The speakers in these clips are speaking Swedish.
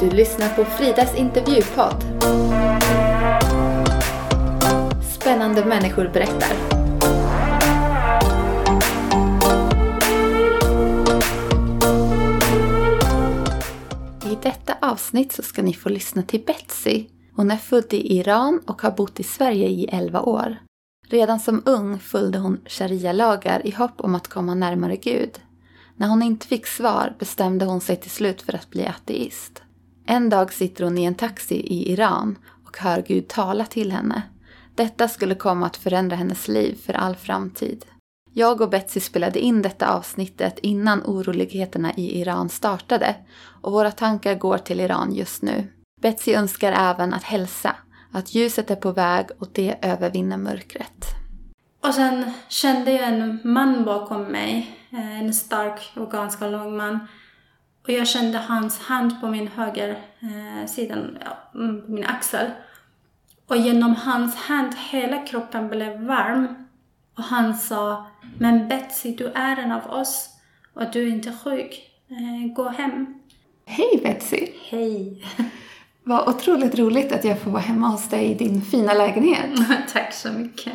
Du lyssnar på Fridas intervjupodd. Spännande människor berättar. I detta avsnitt så ska ni få lyssna till Betsy. Hon är född i Iran och har bott i Sverige i 11 år. Redan som ung följde hon sharia-lagar i hopp om att komma närmare Gud. När hon inte fick svar bestämde hon sig till slut för att bli ateist. En dag sitter hon i en taxi i Iran och hör Gud tala till henne. Detta skulle komma att förändra hennes liv för all framtid. Jag och Betsy spelade in detta avsnittet innan oroligheterna i Iran startade och våra tankar går till Iran just nu. Betsy önskar även att hälsa, att ljuset är på väg och det övervinner mörkret. Och sen kände jag en man bakom mig. Eh, en stark och ganska lång man. Och jag kände hans hand på min höger eh, sidan, ja, mm, på min axel. Och genom hans hand, hela kroppen blev varm. Och han sa, men Betsy, du är en av oss och du är inte sjuk. Eh, gå hem. Hej Betsy! Hej. Vad otroligt roligt att jag får vara hemma hos dig i din fina lägenhet. Tack så mycket.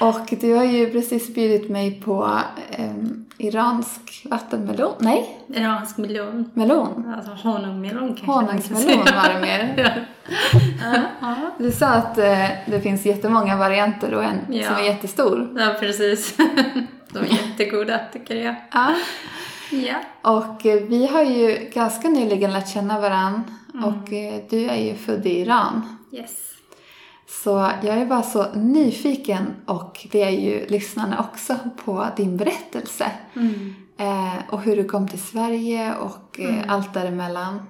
Och du har ju precis bjudit mig på em, iransk vattenmelon. Nej, Iransk melon. melon. Alltså honungmelon kanske. Honungsmelon var det mer. Du sa att eh, det finns jättemånga varianter och en som är jättestor. Ja, precis. De är jättegoda tycker jag. Ja. Ja. Och eh, vi har ju ganska nyligen lärt känna varann och eh, du är ju född i Iran. Yes. Så jag är bara så nyfiken och det är ju lyssnarna också på din berättelse. Eh, och hur du kom till Sverige och eh, allt däremellan.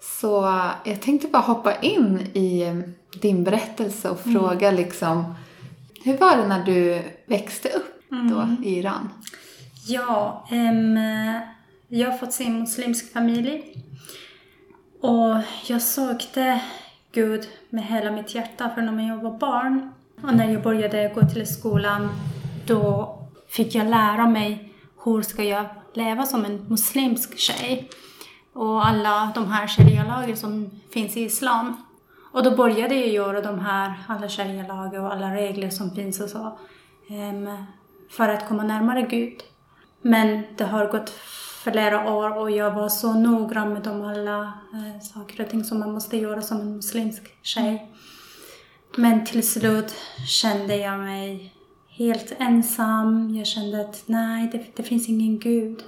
Så jag tänkte bara hoppa in i eh, din berättelse och fråga liksom hur var det när du växte upp då i Iran? Ja, ehm, jag har fått se en muslimsk familj. Och jag sökte Gud med hela mitt hjärta från när jag var barn. Och när jag började gå till skolan då fick jag lära mig hur ska jag leva som en muslimsk tjej. Och alla de här sharia-lagar som finns i islam. Och då började jag göra de här, alla sharia-lagar och alla regler som finns och så. Ehm, för att komma närmare Gud. Men det har gått flera år och jag var så noggrann med de alla eh, saker och ting som man måste göra som en muslimsk tjej. Men till slut kände jag mig helt ensam. Jag kände att nej, det, det finns ingen Gud.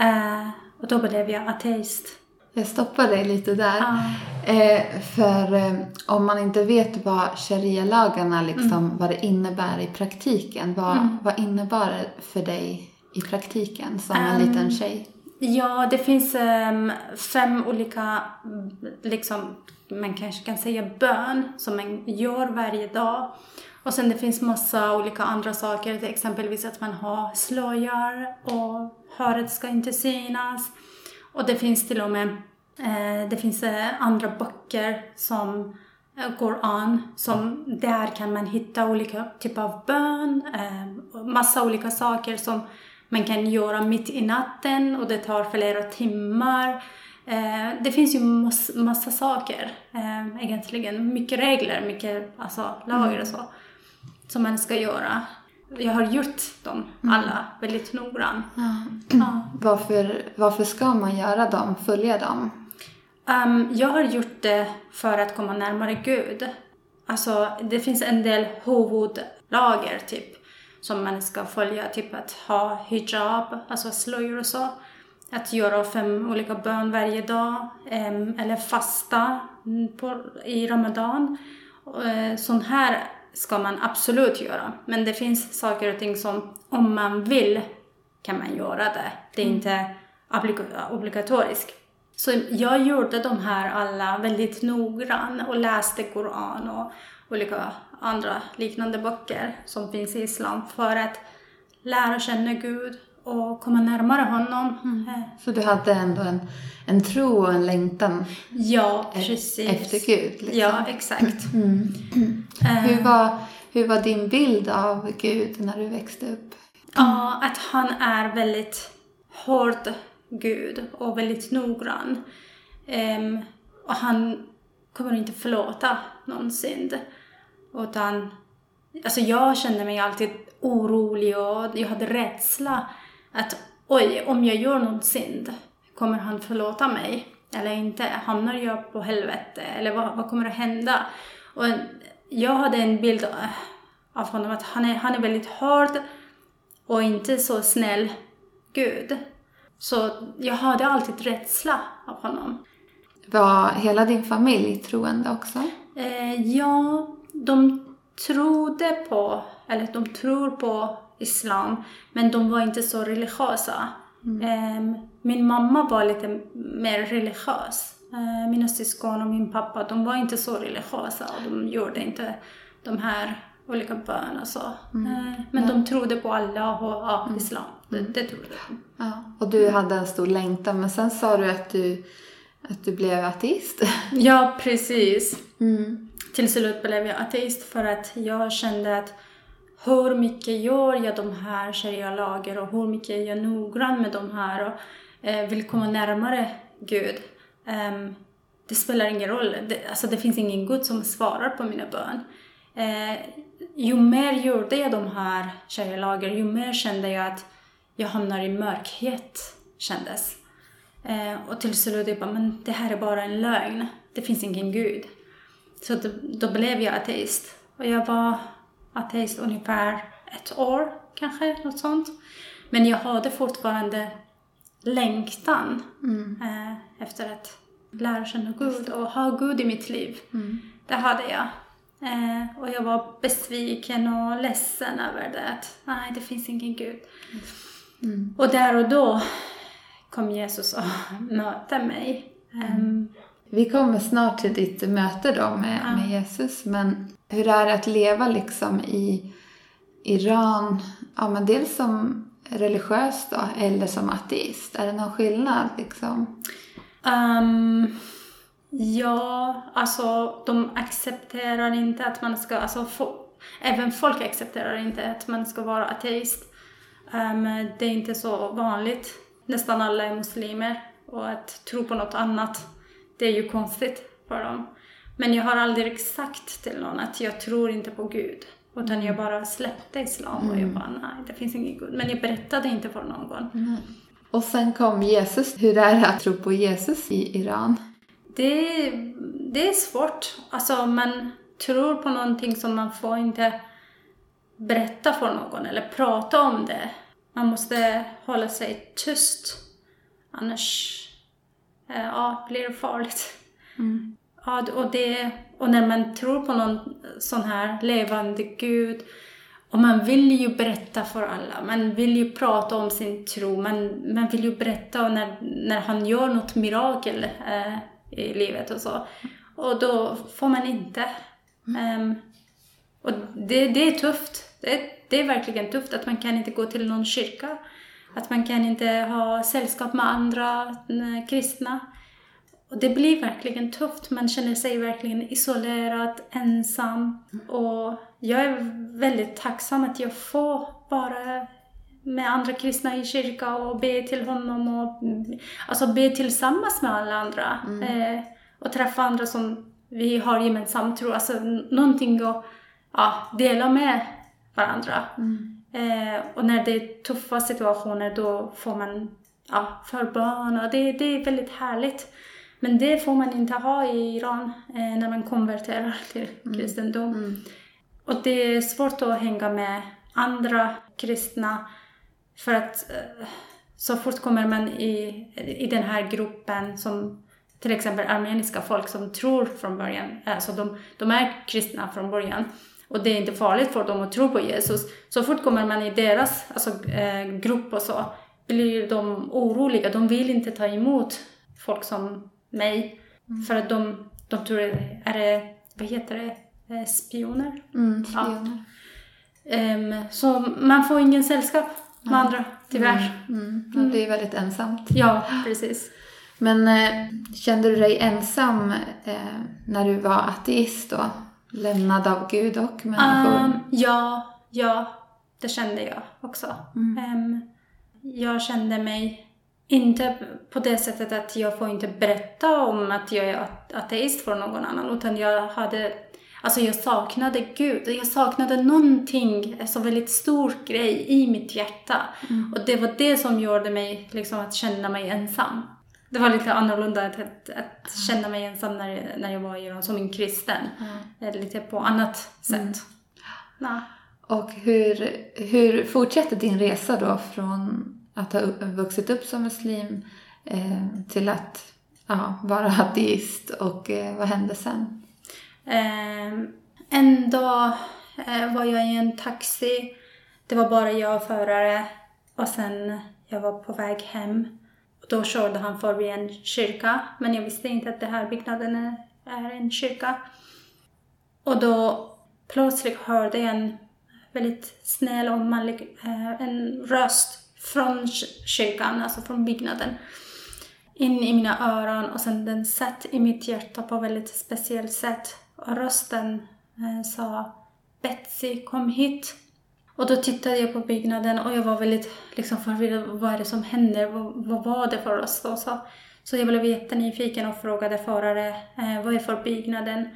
Eh, och då blev jag ateist. Jag stoppar dig lite där. Ja. Eh, för eh, om man inte vet vad sharia-lagarna liksom, vad det innebär i praktiken. Vad, vad innebar det för dig i praktiken som en Ehm, liten tjej? Ja, det finns ehm, fem olika, liksom, man kanske kan säga bön som man gör varje dag. Och sen det finns massa olika andra saker, till exempelvis att man har slöjar och håret ska inte synas. Och det finns till och med eh, det finns eh, andra böcker som eh, Koran, som där kan man hitta olika typer av bön, eh, och massa olika saker som man kan göra mitt i natten och det tar flera timmar. Eh, det finns ju mass, massa saker eh, egentligen. Mycket regler, mycket alltså, lagar och så. Som man ska göra. Jag har gjort dem alla väldigt noggrant. Ja. Varför, varför ska man göra dem, följa dem? Ehm, jag har gjort det för att komma närmare Gud. Alltså, det finns en del huvudlagar, typ, som man ska följa. Typ att ha hijab, alltså slöjor och så. Att göra fem olika bön varje dag. eller fasta mm, på, i Ramadan. Eh, Sånt här ska man absolut göra. Men det finns saker och ting som, om man vill, kan man göra det. Det är inte obliga- obligatoriskt. Så jag gjorde de här alla väldigt noggrann och läste Koran och olika andra liknande böcker som finns i Islam för att lära känna Gud och komma närmare honom. Eh, Så du hade ändå en, en tro och en längtan Ja, precis. efter Gud? Liksom. Ja, exakt. Hur, var, hur var din bild av Gud när du växte upp? Ja, att han är väldigt hård Gud och väldigt noggrann. Ehm, och han kommer inte förlåta någon synd. Utan, alltså jag kände mig alltid orolig och jag hade rädsla att oj, om jag gör någon synd, kommer han förlåta mig eller inte? Hamnar jag på helvete eller vad, vad kommer att hända? Och jag hade en bild av honom att han är, han är väldigt hård och inte så snäll Gud. Så jag hade alltid rädsla av honom. Var hela din familj troende också? Eh, ja, de trodde på, eller de tror på islam, men de var inte så religiösa. Mm. Eh, min mamma var lite mer religiös. Eh, mina syskon och min pappa, de var inte så religiösa och de gjorde inte de här olika böner och så. Mm. Eh, men de trodde på Allah och ja, mm. islam. Det, mm. det trodde de. Ja. Och du hade en stor längtan, men sen sa du att du, att du blev ateist. Ja, precis. Mm. Till slut blev jag ateist för att jag kände att hur mycket gör jag de här sharia-lagar och hur mycket är jag noggrann med de här och eh, vill komma närmare Gud. Um, det spelar ingen roll. Det, alltså det finns ingen Gud som svarar på mina bön. Eh, ju mer gjorde jag de här sharia-lagar, ju mer kände jag att jag hamnar i mörkhet, kändes. Eh, och till slut jag bara, men det här är bara en lögn. Det finns ingen Gud. Så då, då blev jag ateist. Och jag var ateist ungefär ett år, kanske, något sånt. Men jag hade fortfarande längtan mm. eh, efter att lära känna Gud och ha Gud i mitt liv. Mm. Det hade jag. Eh, och jag var besviken och ledsen över det. Att nej, det finns ingen Gud. Mm. Och där och då kom Jesus och mötte mig. Um, vi kommer snart till ditt möte då med, ja. med Jesus. Men hur är det att leva liksom i Iran? Ja, men dels som religiös då, eller som ateist? Är det någon skillnad liksom? Um, ja, alltså de accepterar inte att man ska, alltså fo även folk accepterar inte att man ska vara ateist. Um, det är inte så vanligt. Nästan alla är muslimer och att tro på något annat det är ju konstigt för dem. Men jag har aldrig sagt till någon att jag tror inte på Gud. Utan jag bara släppte islam och jag mm. bara, nej, det finns ingen Gud. Men jag berättade inte för någon. Mm. Och sen kom Jesus. Hur är det att tro på Jesus i Iran? Det, det är svårt. Alltså, man tror på någonting som man får inte berätta för någon eller prata om det. Man måste hålla sig tyst. Annars ja, blir det farligt. Mm. Ja, och, det, och när man tror på någon sån här levande Gud och man vill ju berätta för alla, man vill ju prata om sin tro, man, man vill ju berätta när, när han gör något mirakel eh, i livet och så. Och då får man inte. Mm. Um, och det, det är tufft. Det, det är verkligen tufft att man kan inte gå till någon kyrka. Att man kan inte ha sällskap med andra eh, kristna. Och det blir verkligen tufft. Man känner sig verkligen isolerad, ensam. Och jag är väldigt tacksam att jag får vara med andra kristna i kyrka och be till honom och alltså be tillsammans med alla andra. Mm. Eh, och träffa andra som vi har gemensamt tro. Alltså någonting att ja, dela med varandra. Mm. Eh, och när det är tuffa situationer då får man ja, förbön och det, det är väldigt härligt. Men det får man inte ha i Iran eh, när man konverterar till mm. kristendom. Mm. Och det är svårt att hänga med andra kristna för att eh, så fort kommer man i, i den här gruppen som till exempel armeniska folk som tror från början, alltså de, de är kristna från början och det är inte farligt för dem att tro på Jesus. Så fort kommer man i deras alltså, eh, grupp och så blir de oroliga. De vill inte ta emot folk som mig. Mm. För att de, de tror, är det, vad heter det, eh, spioner? Mm, spioner. Ja. Um, så man får ingen sällskap med andra, tyvärr. Mm, mm. Ja, det är väldigt ensamt. Ja, precis. Men eh, kände du dig ensam eh, när du var ateist då? Lämnad av Gud och människor? Um, ja, ja, det kände jag också. Mm. Um, jag kände mig inte på det sättet att jag får inte berätta om att jag är ateist för någon annan, utan jag hade Alltså jag saknade Gud. Jag saknade någonting, alltså väldigt stor grej i mitt hjärta. Mm. Och det var det som gjorde mig liksom att känna mig ensam. Det var lite annorlunda att, att, att känna mig ensam när, när jag var i som en kristen. Mm. Lite på annat sätt. Mm. Ja. Och hur, hur fortsätter din resa då från att ha vuxit upp som muslim eh, till att ja, vara ateist och eh, vad hände sen? Eh, en dag eh, var jag i en taxi. Det var bara jag och förare. Och sen jag var på väg hem. Då körde han förbi en kyrka. Men jag visste inte att den här byggnaden är en kyrka. Och då plötsligt hörde jag en väldigt snäll och manlig eh, en röst från kyrkan, alltså från byggnaden, in i mina öron och sen den satt i mitt hjärta på ett väldigt speciellt sätt. Och rösten eh, sa Betsy, kom hit. Och då tittade jag på byggnaden och jag var väldigt liksom, förvirrad. Vad är det som händer? Vad, vad var det för röst? Och så, så jag blev jättenyfiken och frågade förare eh, vad är för byggnaden?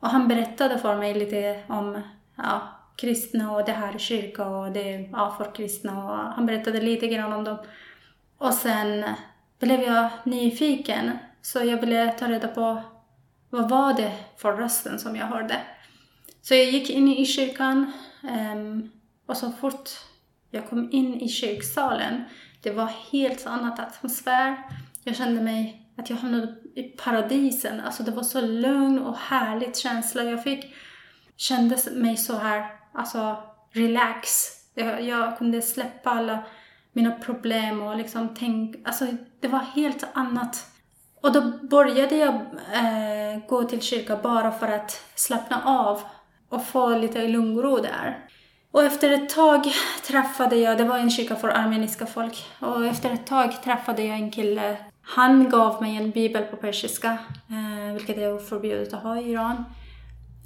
Och han berättade för mig lite om ja, kristna och det här kyrka och det ja, för kristna och han berättade lite grann om dem. Och sen blev jag nyfiken så jag ville ta reda på vad var det för rösten som jag hörde. Så jag gick in i kyrkan um, och så fort jag kom in i kyrksalen, det var helt annat atmosfär. Jag kände mig att jag hamnade i paradisen. Alltså det var så lugn och härligt känsla jag fick. Kände mig så här alltså relax. Jag, jag kunde släppa alla mina problem och liksom tänka, alltså det var helt annat. Och då började jag eh, gå till kyrkan bara för att slappna av och få lite lugn och ro där. Och efter ett tag träffade jag, det var en kyrka för armeniska folk, och efter ett tag träffade jag en kille. Han gav mig en bibel på persiska, eh, vilket är förbjudet att ha i Iran.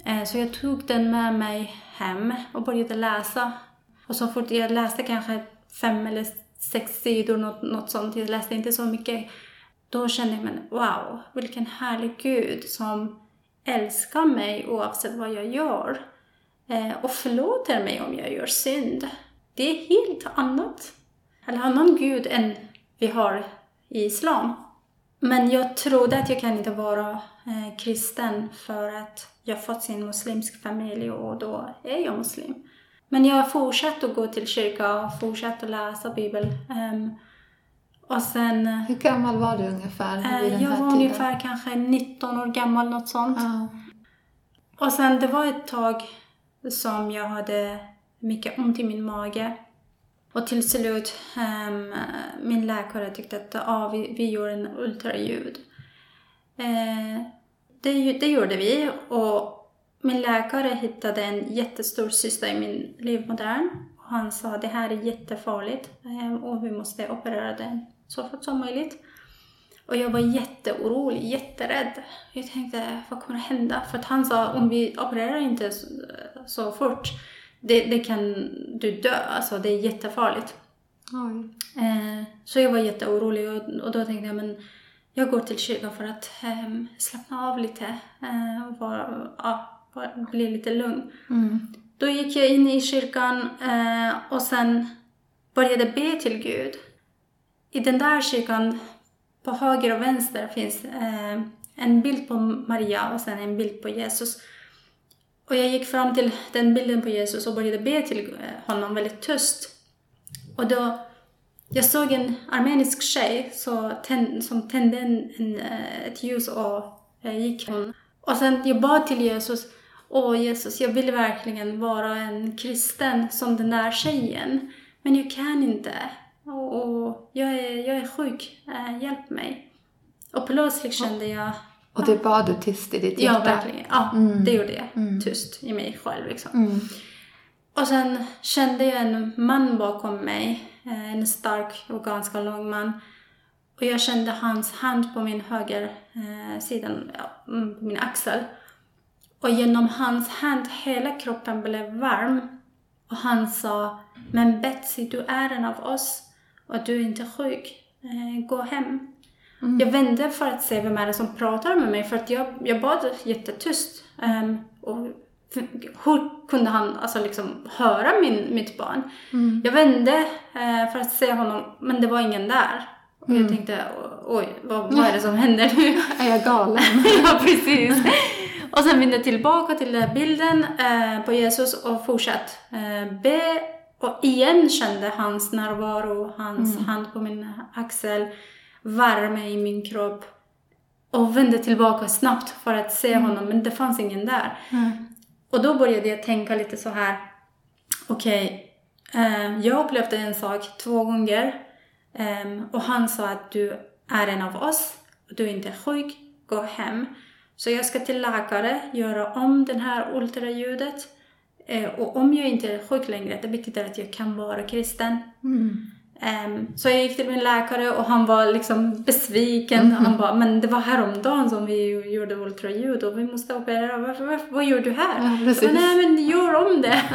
Eh, så jag tog den med mig hem och började läsa. Och så fort jag läste kanske fem eller sex sidor, något, något sånt, jag läste inte så mycket. Då kände jag, men wow, vilken härlig Gud som älskar mig oavsett vad jag gör. Eh, och förlåter mig om jag gör synd. Det är helt annat. Eller annan Gud än vi har i Islam. Men jag trodde att jag kan inte vara eh, kristen för att jag fått sin muslimsk familj och då är jag muslim. Men jag fortsatte att gå till kyrkan och fortsatte läsa Bibeln. Um, och sen... Hur gammal var du ungefär vid den Jag var tiden? ungefär kanske 19 år gammal, något sånt. Uh. Och sen det var ett tag som jag hade mycket ont i min mage. Och till slut, um, min läkare tyckte att ah, vi, vi gör en ultraljud. Uh, det, det gjorde vi och min läkare hittade en jättestor cysta i min livmodern Och han sa det här är jättefarligt ehm, och vi måste operera den så fort som möjligt. Och jag var jätteorolig, jätterädd. Jag tänkte, vad kommer att hända? För att han sa, om vi opererar inte så, så fort, det, det, kan du dö. Alltså det är jättefarligt. Eh, så jag var jätteorolig och, och då tänkte jag, men jag går till kyrkan för att um, slappna av lite uh, och var, uh, bli lite lugn. Mm. Då gick jag in i kyrkan uh, och sen började be till Gud. I den där kyrkan, på höger och vänster, finns eh, en bild på Maria och sen en bild på Jesus. Och jag gick fram till den bilden på Jesus och började be till eh, honom väldigt tyst. Och då jag såg en armenisk tjej så tänd, som tände en, en, eh, ett ljus och gick hon. Och sen jag bad till Jesus. Åh Jesus, jag vill verkligen vara en kristen som den där tjejen. Men jag kan inte. Och, och jag, är, jag är sjuk. Äh, hjälp mig. Och plötsligt kände jag... Och det bad du tyst i ditt hjärta? Ja, verkligen. Ja, mm. det gjorde jag. Mm. Tyst i mig själv liksom. Mm. Och sen kände jag en man bakom mig Eh, en stark och ganska lång man. Och jag kände hans hand på min höger eh, sidan, ja, mm, på min axel. Och genom hans hand, hela kroppen blev varm. Och han sa, men Betsy, du är en av oss och du är inte sjuk. eh, gå hem. Jag vände för att se vem är det som pratar med mig för att jag, jag bad jättetyst. Um, och hur kunde han alltså liksom höra min, mitt barn? Mm. Jag vände eh, för att se honom men det var ingen där. Och jag tänkte oj, vad, vad är det som händer nu? Är jag galen? ja, precis. Och sen vände jag tillbaka till den bilden eh, på Jesus och fortsatt eh, be. Och igen kände hans närvaro, hans hand på min axel, värme i min kropp. Och vände tillbaka snabbt för att se honom, men det fanns ingen där. Och då började jag tänka lite så här. Okej, eh, jag upplevde en sak två gånger. Ehm, och han sa att du är en av oss. Och du är inte sjuk. Gå hem. Så jag ska till läkare, göra om det här ultraljudet. Eh, och om jag inte är sjuk längre, det betyder att jag kan vara kristen. Ehm, så jag gick till min läkare och han var liksom besviken. Han bara, men det var häromdagen som vi gjorde ultraljud och vi måste operera. Varför, varför, vad gör du här? Ja, jag bara, Nej men gör om det.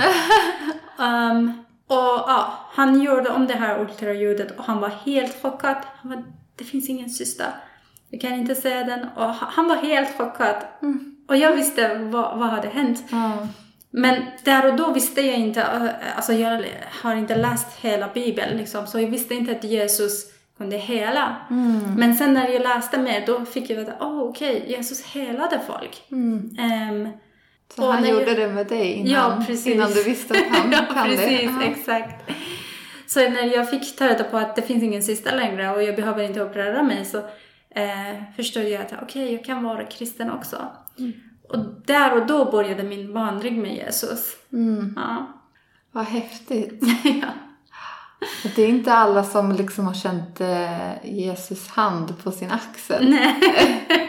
Ehm, och ja, han gjorde om det här ultraljudet och han var helt chockad. Han bara, det finns ingen cysta. Jag kan inte se den. Och han var helt chockad. Och jag visste vad, vad hade hänt. Ja. Men där och då visste jag inte, alltså jag har inte läst hela bibeln liksom, så jag visste inte att Jesus kunde hela. Men sen när jag läste mer då fick jag veta, åh oh, okej, Jesus helade folk. Ehm, Så Och han när jag- gjorde det med dig innan, Ja, precis. innan du visste att han ja, kan precis, det? exakt. Så när jag fick ta reda på att det finns ingen syster längre och jag behöver inte operera mig så eh, förstod jag att okej, jag kan vara kristen också. Och där och då började min vandring med Jesus. Mm. Ja. Vad häftigt. ja. Det är inte alla som liksom har känt eh, Jesus hand på sin axel. Nej.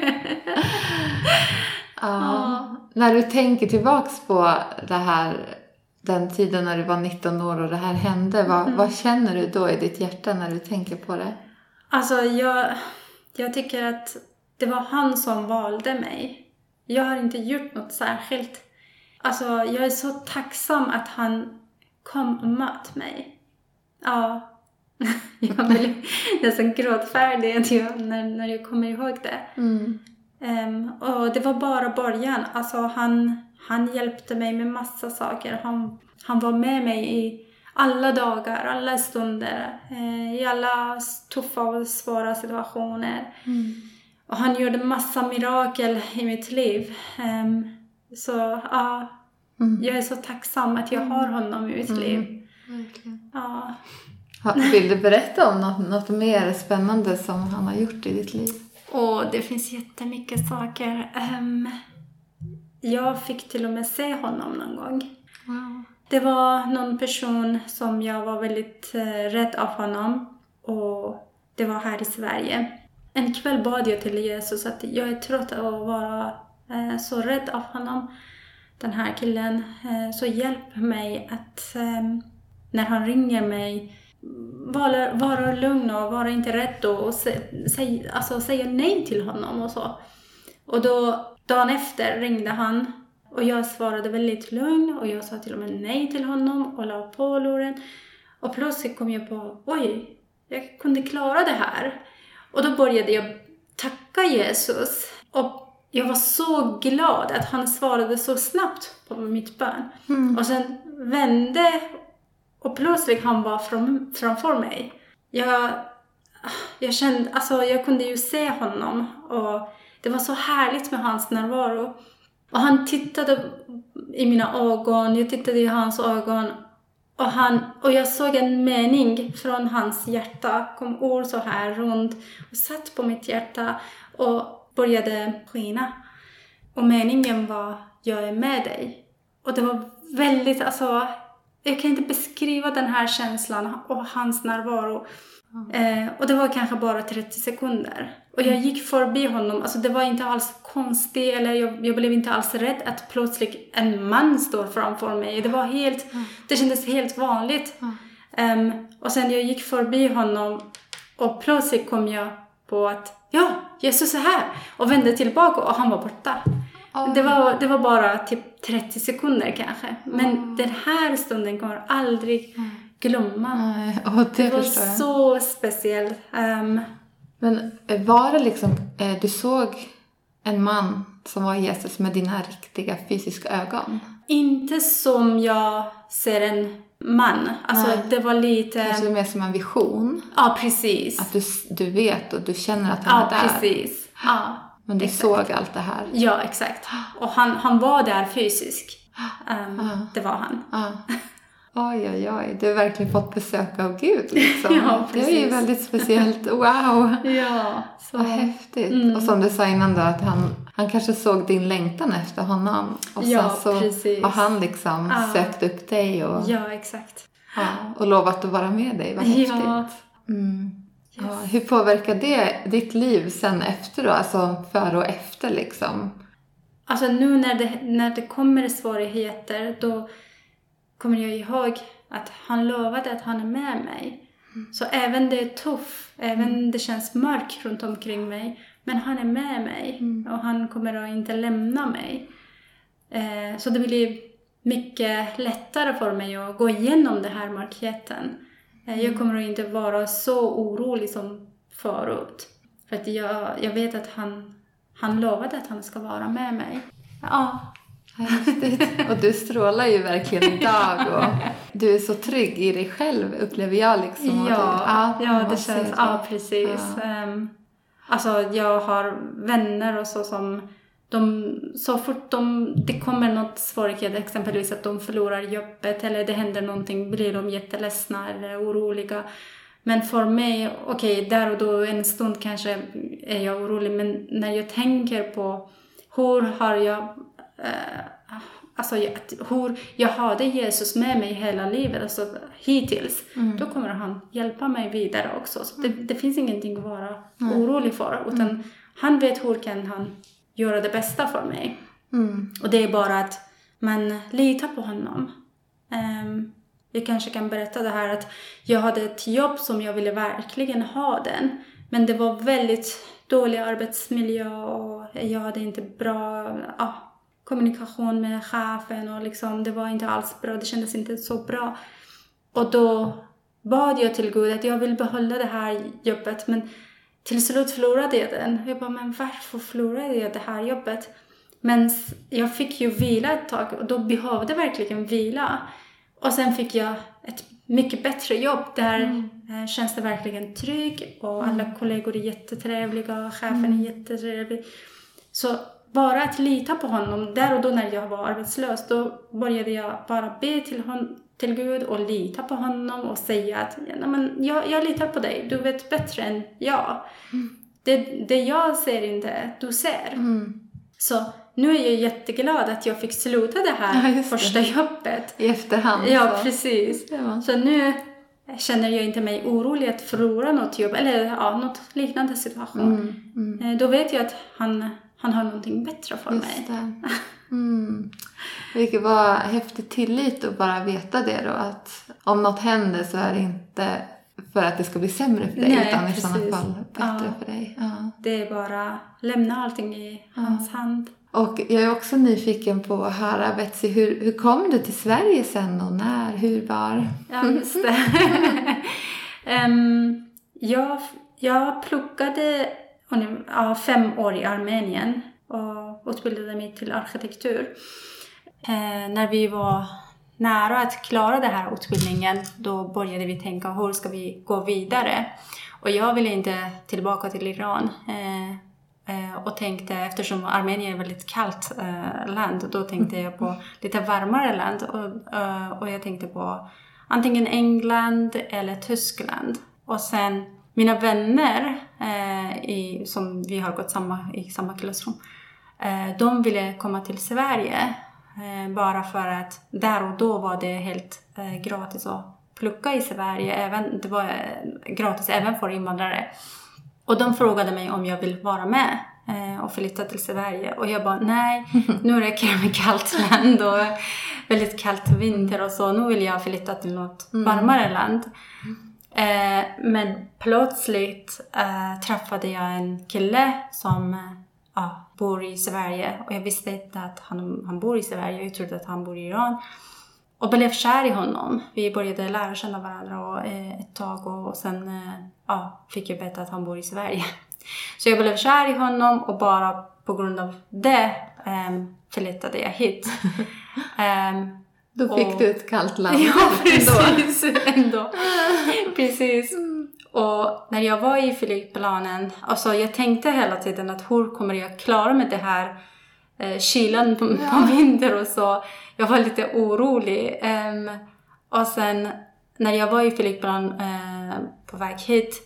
Ja. När du tänker tillbaks på det här, den tiden när du var 19 år och det här hände, vad, Mm. vad känner du då i ditt hjärta när du tänker på det? Alltså, jag, jag tycker att det var han som valde mig. Jag har inte gjort något särskilt. Alltså, jag är så tacksam att han kom och mötte mig. Ja. Jag blir nästan gråtfärdig jag- när, när jag kommer ihåg det. Mm. Ehm, och det var bara början. Alltså han, han hjälpte mig med massa saker. Han, han var med mig i alla dagar, alla stunder, eh, i alla tuffa och svåra situationer. Och han gjorde massa mirakel i mitt liv. Ehm, så ja, jag är så tacksam att jag har honom i mitt liv. Verkligen. Ja. Vill du berätta om något, något mer spännande som han har gjort i ditt liv? Och det finns jättemycket saker. Ehm, jag fick till och med se honom någon gång. Wow. Det var någon person som jag var väldigt eh, rädd av honom. Och det var här i Sverige. En kväll bad jag till Jesus att jag är trött av att vara eh, så rädd av honom. Den här killen. Eh, så hjälp mig att ehm, när han ringer mig vara, vara lugn och vara inte rädd och, och sä, säg, alltså, säga nej till honom och så. Och då, dagen efter ringde han och jag svarade väldigt lugn och jag sa till och med nej till honom och la på luren. Och plötsligt kom jag på, oj, jag kunde klara det här. Och då började jag tacka Jesus. Och jag var så glad att han svarade så snabbt på mitt bön. Och sen vände och plötsligt han var fram, framför mig. Jag, jag kände, alltså jag kunde ju se honom och det var så härligt med hans närvaro. Och han tittade i mina ögon, jag tittade i hans ögon och, han, och jag såg en mening från hans hjärta, kom ord så här runt och satt på mitt hjärta och började skina. Och meningen var, jag är med dig. Och det var väldigt, alltså, jag kan inte beskriva den här känslan och hans närvaro. Eh, och det var kanske bara 30 sekunder. Och jag gick förbi honom, alltså det var inte alls konstigt eller jag, jag blev inte alls rädd att plötsligt en man står framför mig. Det var helt, det kändes helt vanligt. Ehm, och sen jag gick förbi honom och plötsligt kom jag på att ja, Jesus är här och vände tillbaka och han var borta. Det var, det var bara typ 30 sekunder kanske. Men den här stunden kommer aldrig glömma. Nej, och det, Det var förstår jag. så speciellt. Ehm, Men eh, var det liksom, eh, du såg en man som var Jesus med dina riktiga fysiska ögon? inte som jag ser en man. Alltså Nej. det var lite... Kanske mer som en vision? Ja, precis. Att du, du vet och du känner att han Ja, är där. precis. Ja. Men du Exakt. såg allt det här? ja, exakt. Och han, han var där fysiskt. Ja. Det var han. Oj, oj, oj. Du har verkligen fått besök av Gud liksom. Ja, det är ju väldigt speciellt. Wow! Ja. Så. Vad häftigt. Mm. Och som du sa innan då att han, han kanske såg din längtan efter honom. Och Ja, sen så precis. har han liksom Ja. sökt upp dig och, Ja, exakt. ja, och lovat att vara med dig. Vad häftigt. Ja. Mm. Ja, hur påverkar det ditt liv sen efter då? Alltså före och efter liksom? Alltså nu när det, när det kommer svårigheter då kommer jag ihåg att han lovade att han är med mig. Så även det är tufft, även det känns mörkt runt omkring mig, men han är med mig och han kommer att inte lämna mig. Eh, så det blir mycket lättare för mig att gå igenom den här mörkheten. Eh, jag kommer att inte vara så orolig som förut. För att jag, jag vet att han, han lovade att han ska vara med mig. Ja, Häftigt. Och du strålar ju verkligen idag och du är så trygg i dig själv upplever jag liksom. Ja, du, ja man det känns, ja precis. Ja. Ehm, alltså jag har vänner och så som de, så fort de, det kommer något svårighet, exempelvis att de förlorar jobbet eller det händer någonting, blir de jätteledsna eller oroliga. Men för mig, okej, där och då en stund kanske är jag orolig, men när jag tänker på hur har jag eh, Alltså jag- hur jag hade Jesus med mig hela livet, alltså hittills. Då kommer han hjälpa mig vidare också. Så det, det finns ingenting att vara orolig för. Utan han vet hur kan han göra det bästa för mig. Mm. Och det är bara att man litar på honom. Um, jag kanske kan berätta det här att jag hade ett jobb som jag ville verkligen ha den. Men det var väldigt dålig arbetsmiljö och jag hade inte bra ja, kommunikation med chefen och liksom, det var inte alls bra. Det kändes inte så bra. Och då bad jag till Gud att jag vill behålla det här jobbet men till slut förlorade jag den. Jag bara, men varför förlorade jag det här jobbet? Men jag fick ju vila ett tag och då behövde jag verkligen vila. Och sen fick jag ett mycket bättre jobb. Där eh, känns det verkligen trygg och alla kollegor är jättetrevliga, chefen är jättetrevlig. Så bara att lita på honom, där och då när jag var arbetslös, då började jag bara be till, hon, till Gud och lita på honom och säga att ja, nej, men jag, jag litar på dig, du vet bättre än jag. Det, det jag ser inte, du ser. Mm. Så nu är jag jätteglad att jag fick sluta det Ja, här det. första jobbet. I efterhand Ja, så. precis. Ja. Så nu känner jag inte mig orolig att förlora något jobb eller ja, något liknande situation. Mm. Mm. Eh, Då vet jag att han, han har någonting bättre för Just mig. det. Mm. Vilket var häftig tillit att bara veta det då att om något händer så är det inte för att det ska bli sämre för dig Nej, utan i sådana precis. fall bättre Ja. för dig. Ja. Det är bara lämna allting i hans hand. Och jag är också nyfiken på att höra Betsy, hur, hur kom du till Sverige sen och när, hur var? Ja, just det. Em, jag, jag pluggade ja, fem år i Armenien och utbildade mig till arkitektur. Eh, när vi var nära att klara den här utbildningen då började vi tänka hur ska vi gå vidare? Och jag ville inte tillbaka till Iran. Eh, eh, och tänkte, eftersom Armenien är ett väldigt kallt eh, land, då tänkte jag på lite varmare land. Och, eh, och jag tänkte på antingen England eller Tyskland. Och sen mina vänner, eh, i, som vi har gått samma, i samma klassrum, eh, de ville komma till Sverige. Eh, bara för att där och då var det helt eh, gratis att plugga i Sverige. Även, det var eh, gratis även för invandrare. Och de frågade mig om jag vill vara med eh, och flytta till Sverige. Och jag bara, nej, nu räcker det med kallt land och väldigt kallt vinter och så. Nu vill jag flytta till något varmare land. Eh, men plötsligt eh, träffade jag en kille som eh, bor i Sverige. Och jag visste inte att han, han bor i Sverige. Jag trodde att han bor i Iran. och blev kär i honom. Vi började lära känna varandra och, eh, ett tag och sen eh, ja, fick jag veta att han bor i Sverige. Så jag blev kär i honom och bara på grund av det eh, flyttade jag hit. um, Då fick och, du ett kallt land. Ja, precis. Ändå. precis. Och när jag var i flygplanen, alltså jag tänkte hela tiden att hur kommer jag klara med det här eh, kylan på, ja. på vintern och så. Jag var lite orolig. Um, och sen när jag var i flygplan uh, på väg hit,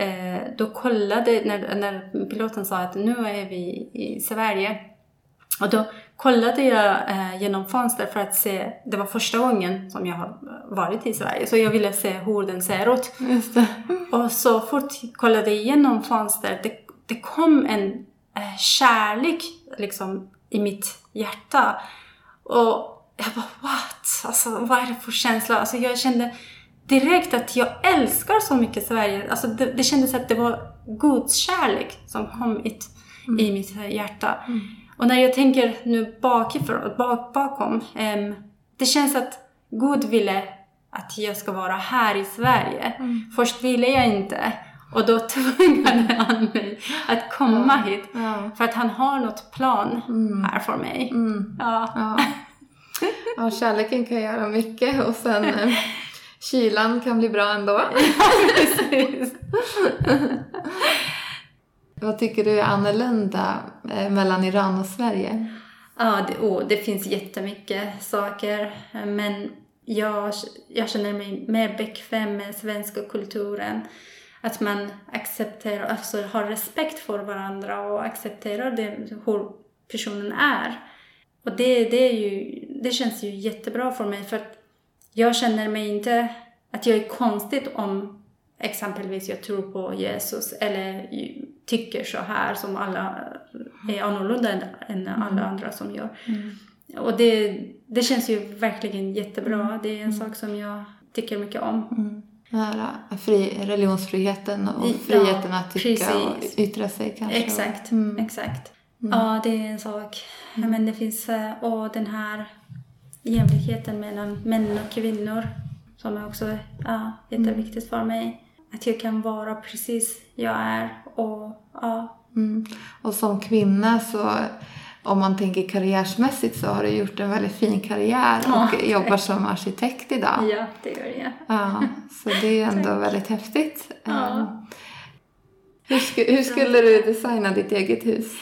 uh, då kollade, när, när piloten sa att nu är vi i Sverige, och då kollade jag eh, genom fönster för att se, det var första gången som jag har varit i Sverige, så jag ville se hur den ser ut. Och så fort jag kollade igenom fönster, det, det kom en eh, kärlek liksom i mitt hjärta. Och jag bara what? Alltså vad är det för känsla? Alltså jag kände direkt att jag älskar så mycket Sverige. Alltså det, det kändes att det var Guds kärlek som kom hit, mm. i mitt hjärta. Mm. Och när jag tänker nu bakifrån, bak, bakom, um, det känns att Gud ville att jag ska vara här i Sverige. Mm. Först ville jag inte. Och då tvingade han mig att komma ja. hit. Ja. För att han har något plan mm. här för mig. Mm. Ja. ja. Ja, kärleken kan göra mycket och sen eh, kylan kan bli bra ändå. precis. Vad tycker du är annorlunda eh, mellan Iran och Sverige? Ja, det, oh, det finns jättemycket saker. Eh, men jag, jag känner mig mer bekväm med svenska kulturen. Att man accepterar, alltså har respekt för varandra och accepterar det, hur personen är. Och det, det, är ju, det känns ju jättebra för mig för att jag känner mig inte att jag är konstigt om exempelvis jag tror på Jesus eller tycker så här som alla är annorlunda än alla mm. andra som gör. Mm. Och det, det känns ju verkligen jättebra. Mm. Det är en mm. sak som jag tycker mycket om. Mm. Här, fri, religionsfriheten och friheten ja, att tycka precis. och yttra sig kanske. Exakt, mm. exakt. Ja, det är en sak. Men det finns, eh, och den här jämlikheten mellan män och kvinnor som är också ja, jätteviktigt för mig att jag kan vara precis jag är. Och, ja. Mm. och som kvinna så om man tänker karriärsmässigt så har du gjort en väldigt fin karriär och ja, jobbar som arkitekt idag. Ja, det gör jag. Ja, så det är ändå väldigt häftigt. Ja. Um, hur, sk hur, skulle du designa ditt eget hus?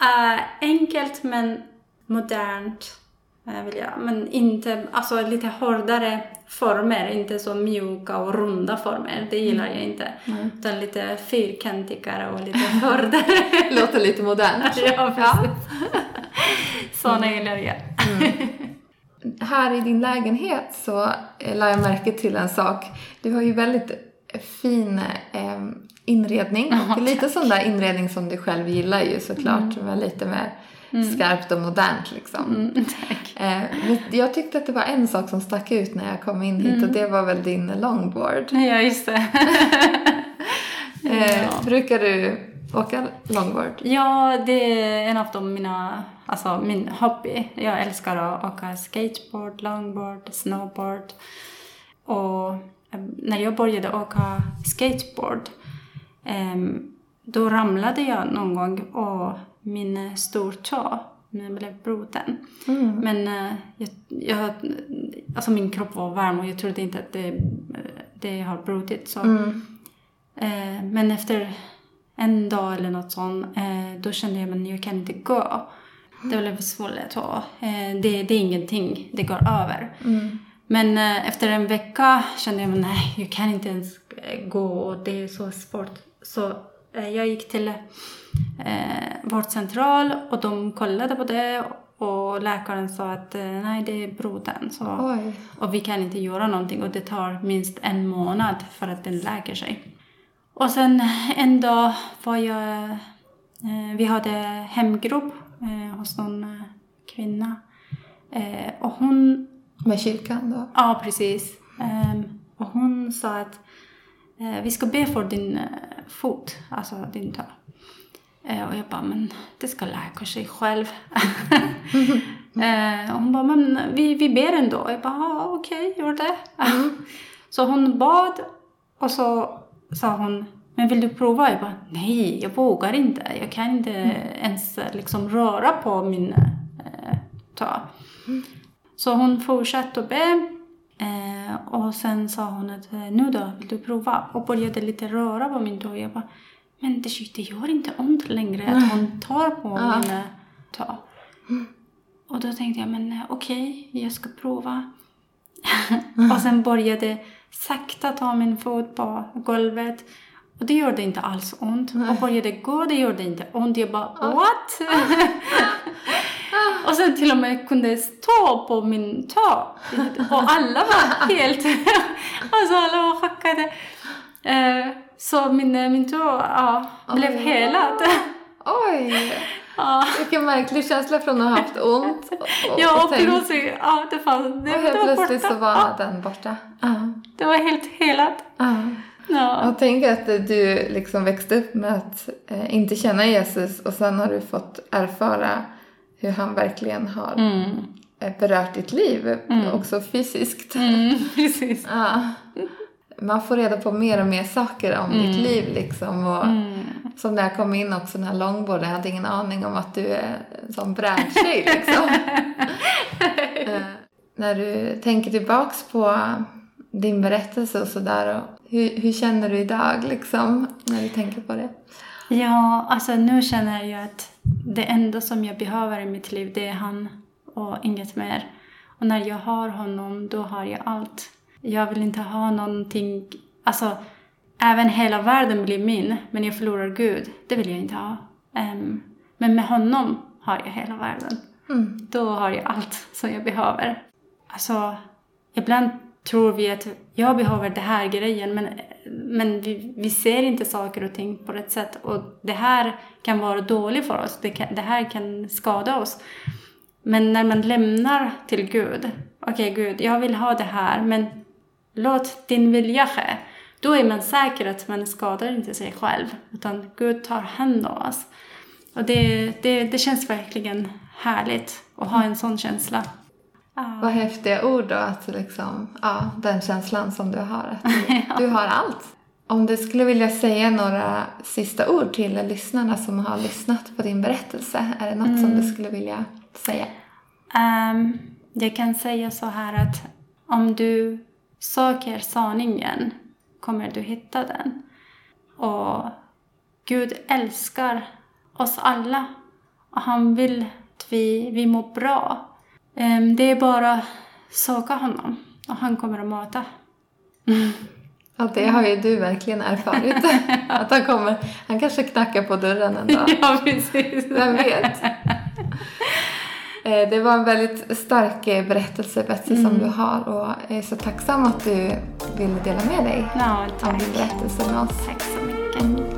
Uh, enkelt men modernt vill jag. Men inte, alltså lite hårdare former, inte så mjuka och runda former. Det gillar jag inte. Mm. Utan lite fyrkantigare och lite hårdare. Låter lite modernt. ja, precis. Ja. Sådana mm. gillar jag. Mm. Här i din lägenhet så la jag märke till en sak. Du har ju väldigt fin eh, inredning. Oh, lite sån där inredning som du själv gillar ju såklart. Mm. Men lite mer mm. skarpt och modernt liksom. Mm, eh, jag tyckte att det var en sak som stack ut när jag kom in hit mm. och det var väl din longboard. Ja, just det. eh, ja. Brukar du åka longboard? Ja, det är en av de mina, alltså min hobby. Jag älskar att åka skateboard, longboard, snowboard. Och eh, när jag började åka skateboard um, då ramlade jag någon gång och min stortå blev bruten. Mm. Men uh, jag, jag, alltså min kropp var varm och jag trodde inte att det, det har brutit. Så. Mm. Uh, men efter en dag eller något sånt, då kände jag att jag kan inte gå. Det blev svullet och det, det är ingenting, det går över. Mm. Men efter en vecka kände jag att nej, jag kan inte ens gå och det är så svårt. Så jag gick till eh, vårdcentral och de kollade på det och läkaren sa att eh, nej, det är brodern. Så, och vi kan inte göra någonting och det tar minst en månad för att den läker sig. Och sen en dag var jag, eh, vi hade hemgrupp eh, hos någon eh, kvinna. Eh, och hon... Med kyrkan då? Ja, precis. Ehm, och hon sa att vi ska be för din fot, alltså din tå. Eh, och jag bara, men det ska läka sig själv. eh, och hon bara, men vi, vi ber ändå. Jag bara, ah, okej, okay, gör det. så hon bad och så sa hon, men vill du prova? Jag bara, nej, jag vågar inte. Jag kan inte ens liksom röra på min eh, tå. Så hon fortsatte att be. Eh, och sen sa hon att eh, nu då, vill du prova? Och började lite röra på min tå. Jag bara, men det, det gör inte ont längre att hon tar på ja. mina tå. Och då tänkte jag, men eh, okej, okay, jag ska prova. och sen började sakta ta min fot på golvet. Och det gjorde inte alls ont. Och började gå, det gjorde inte ont. Jag bara, what? och sen till och med kunde stå på min tå. Och alla var helt... alltså alla var chockade. Uh, så min, min tå ja, blev helad. Oj! Ja. Vilken märklig känsla från att ha haft ont. Och, och, ja, och plötsligt, ja, det fanns, det, och helt plötsligt borta. så var ja. den borta. Uh. Det var helt helat. Uh. Ja. Och tänk att du liksom växte upp med att eh, inte känna Jesus och sen har du fått erfara hur han verkligen har mm. Eh, berört ditt liv, mm. också fysiskt. Mm, precis. ja. Man får reda på mer och mer saker om ditt mm. liv liksom. Och mm. Som när jag kom in också, den här långborden, jag hade ingen aning om att du är en sån brädtjej liksom. eh, när du tänker tillbaks på din berättelse och sådär. Hur, hur känner du idag liksom, när du tänker på det? Ja, alltså nu känner jag att det enda som jag behöver i mitt liv det är han och inget mer. Och när jag har honom, då har jag allt. Jag vill inte ha någonting, alltså även hela världen blir min, men jag förlorar Gud. Det vill jag inte ha. Um, men med honom har jag hela världen. Mm. Då har jag allt som jag behöver. Alltså, ibland tror vi att jag behöver det här grejen men, men vi, vi ser inte saker och ting på rätt sätt och det här kan vara dåligt för oss, det, kan, det här kan skada oss. Men när man lämnar till Gud, okej okay, Gud, jag vill ha det här men låt din vilja ske. Då är man säker att man skadar inte sig själv utan Gud tar hand om oss. Och det, det, det känns verkligen härligt att ha en sån känsla. Ja. Vad häftiga ord då, att liksom, ja, den känslan som du har. Att du, ja. du har allt. Om du skulle vilja säga några sista ord till lyssnarna som har lyssnat på din berättelse, är det något mm. som du mm. skulle vilja säga? Um, jag kan säga så här att om du söker sanningen kommer du hitta den. Och Gud älskar oss alla och han vill att vi, vi mår bra. Ehm, det är bara söka honom och han kommer att möta. Ja, det har ju du verkligen erfarit. Att han kommer, han kanske knackar på dörren en dag. Ja, precis. Vem vet? Eh, det var en väldigt stark eh, berättelse Betsy mm. som du har och jag är så tacksam att du ville dela med dig ja, av din berättelse med oss. Tack så mycket.